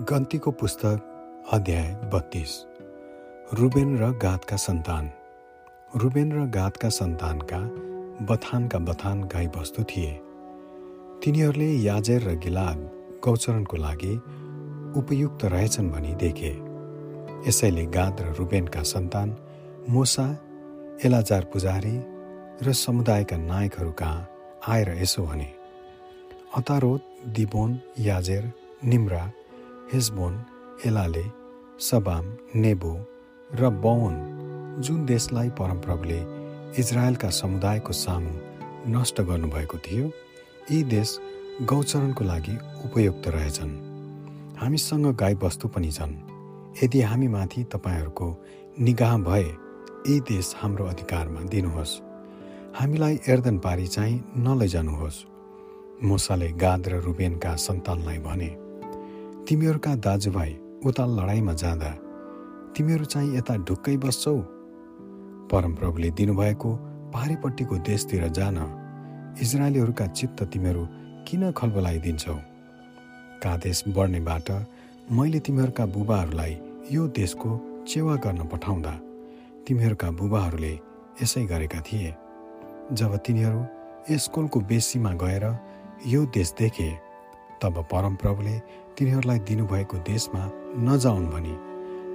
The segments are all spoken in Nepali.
गन्तीको पुस्तक अध्याय बत्तीस। रुबेन र गातका सन्तान। रुबेन र गातका सन्तानका बथानका बथान गाईबस्तु थिए। तिनीहरूले याजेर र गिलाद गौचरणको लागि उपयुक्त रहेछन् भनी देखे। यसैले गाद र रुबेनका सन्तान मोसा एलाजार पुजारी र समुदायका नायकहरू कहाँ आएर यसो भने अतारोत दिबोन याजेर निम्रा हेसबोन एलाले सबाम नेबो र बौन जुन देशलाई परमप्रभुले इजरायलका समुदायको सामु नष्ट गर्नुभएको थियो यी देश गौचरणको लागि उपयुक्त रहेछन्। हामीसँग गाईबस्तु पनि छन्। यदि हामीमाथि तपाईँहरूको निगाह भए यी देश हाम्रो अधिकारमा दिनुहोस्। हामीलाई एर्दन पारी चाहिँ नलैजानुहोस्। मोसाले गाद र रुबेनका सन्तानलाई भने तिमीहरूका दाजुभाइ उता लडाइँमा जाँदा तिमीहरू चाहिँ यता ढुक्कै बस्छौ। परमप्रभुले दिनुभएको पारिपट्टिको देशतिर जान इजरायलीहरूका चित्त तिमीहरू किन खलबलाइदिन्छौ? कादेश बढ्नेबाट मैले तिमीहरूका बुबाहरूलाई यो देशको चेवा गर्न पठाउँदा तिमीहरूका बुबाहरूले यसै गरेका थिए। जब तिनीहरू यसकोलको बेसीमा गएर यो देश देखे तब परमप्रभुले तिनीहरूलाई दिनुभएको देशमा नजाउन् भनी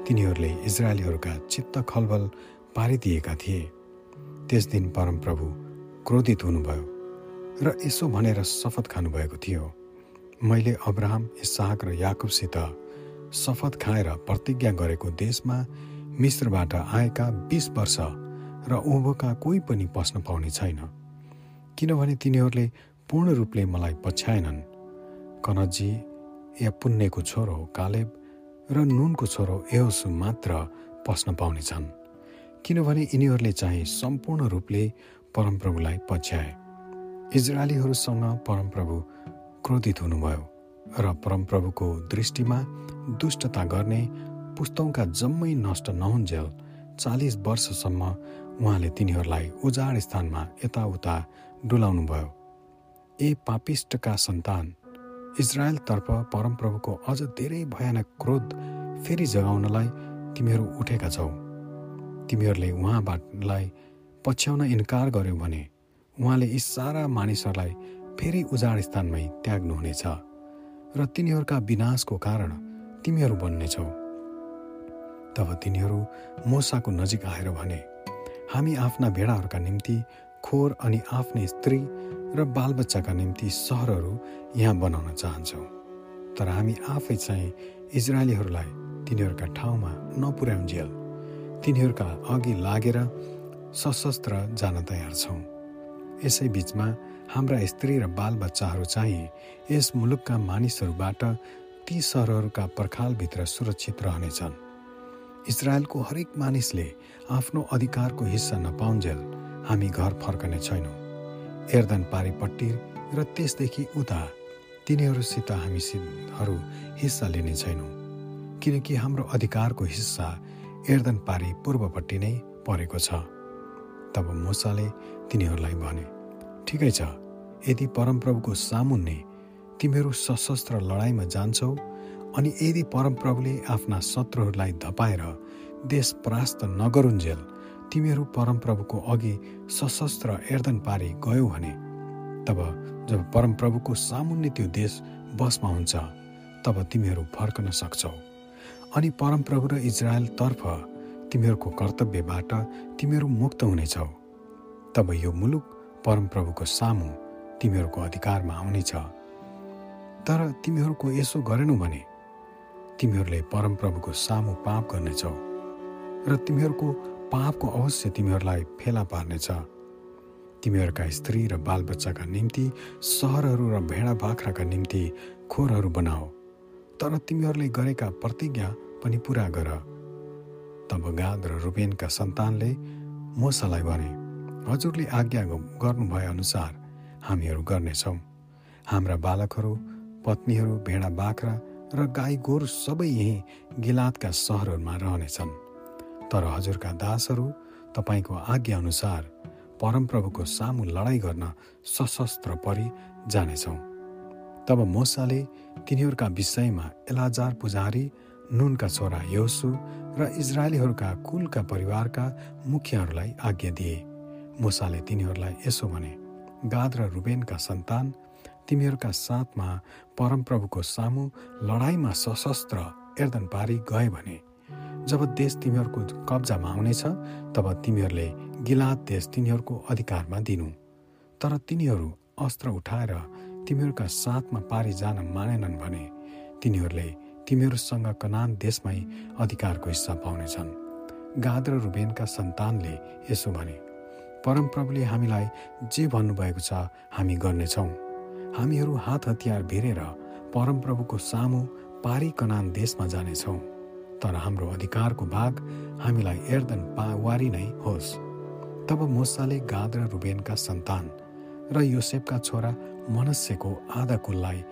तिनीहरूले इजरायलीहरूका चित्त खलबल पारिदिएका थिए। त्यस दिन परमप्रभु क्रोधित हुनुभयो र यसो भनेर शपथ खानुभएको थियो। मैले अब्राहम इसाहक र याकुबसित शपथ खाएर प्रतिज्ञा गरेको देशमा मिश्रबाट आएका बिस वर्ष र उँभोका कोही पनि पस्न पाउने छैन। किनभने तिनीहरूले पूर्ण रूपले मलाई पछ्याएनन्। कनजी या पुण्यको छोरो कालेब र नुनको छोरो एहोसु मात्र पस्न पाउनेछन् किनभने यिनीहरूले चाहिँ सम्पूर्ण रूपले परमप्रभुलाई पछ्याए। इजरायलीहरूसँग परमप्रभु क्रोधित हुनुभयो र परमप्रभुको दृष्टिमा दुष्टता गर्ने पुस्तौका जम्मै नष्ट नहुन्जेल चालिस वर्षसम्म उहाँले तिनीहरूलाई उजाड स्थानमा यताउता डुलाउनुभयो। ए पापिष्टका सन्तान इजरायलतर्फ परमप्रभुको अझ धेरै भयानक क्रोध फेरि जगाउनलाई तिमीहरू उठेका छौ। तिमीहरूले उहाँबाटलाई पछ्याउन इन्कार गर्यो भने उहाँले यी सारा मानिसहरूलाई फेरि उजाड स्थानमै त्याग्नुहुनेछ र तिनीहरूका विनाशको कारण तिमीहरू बन्नेछौ। तब तिनीहरू मोसाको नजिक आएर भने हामी आफ्ना भेडाहरूका निम्ति खोर अनि आफ्नै स्त्री र बालबच्चाका निम्ति सहरहरू यहाँ बनाउन चाहन्छौँ। तर हामी आफै चाहिँ इजरायलीहरूलाई तिनीहरूका ठाउँमा नपुर्याउन्जेल। तिनीहरूका अघि लागेर सशस्त्र जान तयार छौँ। यसै बिचमा हाम्रा स्त्री र बालबच्चाहरू चाहिँ यस मुलुकका मानिसहरूबाट ती सहरहरूका पर्खालभित्र सुरक्षित रहनेछन्। इजरायलको हरेक मानिसले आफ्नो अधिकारको हिस्सा नपाउन्जेल हामी घर फर्कने छैनौँ। एर्दन पारिपट्टि र त्यसदेखि उता तिनीहरूसित हामीहरू हिस्सा लिने छैनौँ किनकि हाम्रो अधिकारको हिस्सा एर्दन पारी पूर्वपट्टि नै परेको छ। तब मुसाले तिनीहरूलाई भने ठिकै छ यदि परमप्रभुको सामुन्ने तिमीहरू सशस्त्र लडाइँमा जान्छौ अनि यदि परमप्रभुले आफ्ना शत्रुहरूलाई धपाएर देश परास्त नगरुन्जेल तिमीहरू परमप्रभुको अघि सशस्त्र एर्दन पारी गयौ भने तब जब परमप्रभुको सामुन्ने त्यो देश बसमा हुन्छ तब तिमीहरू फर्कन सक्छौ। अनि परमप्रभु र इजरायलतर्फ तिमीहरूको कर्तव्यबाट तिमीहरू मुक्त हुनेछौ। तब यो मुलुक परमप्रभुको सामु तिमीहरूको अधिकारमा आउनेछ। तर तिमीहरूको यसो गरेनौ भने तिमीहरूले परमप्रभुको सामु पाप गर्नेछौ र तिमीहरूको पापको अवश्य तिमीहरूलाई फेला पार्नेछ। तिमीहरूका स्त्री र बालबच्चाका निम्ति सहरहरू र भेडा बाख्राका निम्ति खोरहरू बनाऊ तर तिमीहरूले गरेका प्रतिज्ञा पनि पुरा गर। तब गाद र रुबेनका सन्तानले मोसालाई भने हजुरले आज्ञा गर्नुभए अनुसार हामीहरू गर्नेछौँ। हाम्रा बालकहरू पत्नीहरू भेडा बाख्रा र गाई गोरु सबै यहीँ गिलातका सहरहरूमा रहनेछन्। तर हजुरका दासहरू तपाईँको आज्ञाअनुसार परमप्रभुको सामु लडाइँ गर्न सशस्त्र परि जानेछौँ। तब मोसाले तिनीहरूका विषयमा एलाजार पुजारी नुनका छोरा योसु र इजरायलीहरूका कुलका परिवारका मुखियाहरूलाई आज्ञा दिए। मुसाले तिनीहरूलाई यसो भने गाद र रुबेनका सन्तान तिमीहरूका साथमा परमप्रभुको सामु लडाइँमा सशस्त्र एर्दन पारी गए भने जब देश तिमीहरूको कब्जामा आउनेछ तब तिमीहरूले गिलात देश तिनीहरूको अधिकारमा दिनु। तर तिनीहरू अस्त्र उठाएर तिमीहरूका साथमा पारी जान मानेनन् भने तिनीहरूले तिमीहरूसँग कनान देशमै अधिकारको हिस्सा पाउनेछन्। गाद र रुबेनका सन्तानले यसो भने परमप्रभुले हामीलाई जे भन्नुभएको छ हामी गर्नेछौँ। हामीहरू हात हतियार भिरेर परमप्रभुको सामु पारी कनान देशमा जानेछौँ। तर हाम्रो अधिकारको भाग हामीलाई एर्दन पावारी नै होस्। तब मुसाले गाद र रुबेनका सन्तान र योसेफका छोरा मनस्यको आधा कुललाई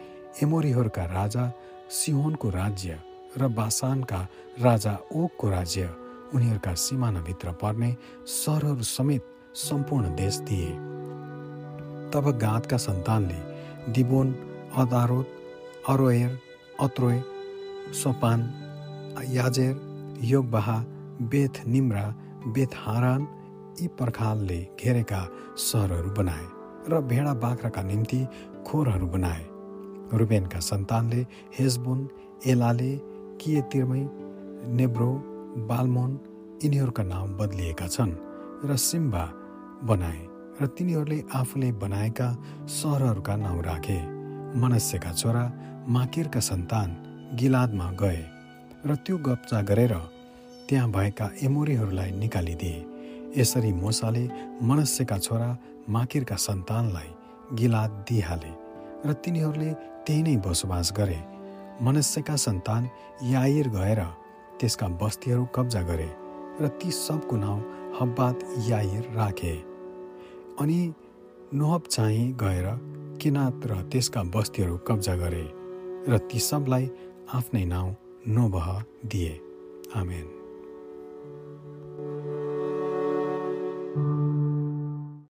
एमोरीहरूका राजा सिहोनको राज्य र बासानका राजा ओकको राज्य उनीहरूका सिमानाभित्र पर्ने सहरहरू समेत सम्पूर्ण देश दिए। तब गादका सन्तानले दिबोन अदारोत अरोएर अत्रोय सोपान याजेर योगबाहा बेथ निम्रा बेथ हारान यी पर्खालले घेरेका सहरहरू बनाए र भेडा बाख्राका निम्ति खोरहरू बनाए। रुबेनका सन्तानले हेजबुन एलाले किएतिरमै नेब्रो बालमोन यिनीहरूका नाम बदलिएका छन् र सिम्बा बनाए र तिनीहरूले आफूले बनाएका सहरहरूका नाउँ राखे। मनस्यका छोरा माकिरका सन्तान गिलादमा गए। र त्यो गप्चा गरेर त्यहाँ भएका एमोरीहरूलाई निकालिदिए। यसरी मोसाले मनस्यका छोरा माकिरका सन्तानलाई गिलाद दिइहाले र तिनीहरूले त्यही नै बसोबास गरे। मनस्यका सन्तान याइर गएर त्यसका बस्तीहरू कब्जा गरे र ती सबको नाउँ हब्बात याइर राखे। अनि नोहब चाहिँ गएर किनात र त्यसका बस्तीहरू कब्जा गरे र ती सबलाई आफ्नै नाउँ नोबह दिए आमेन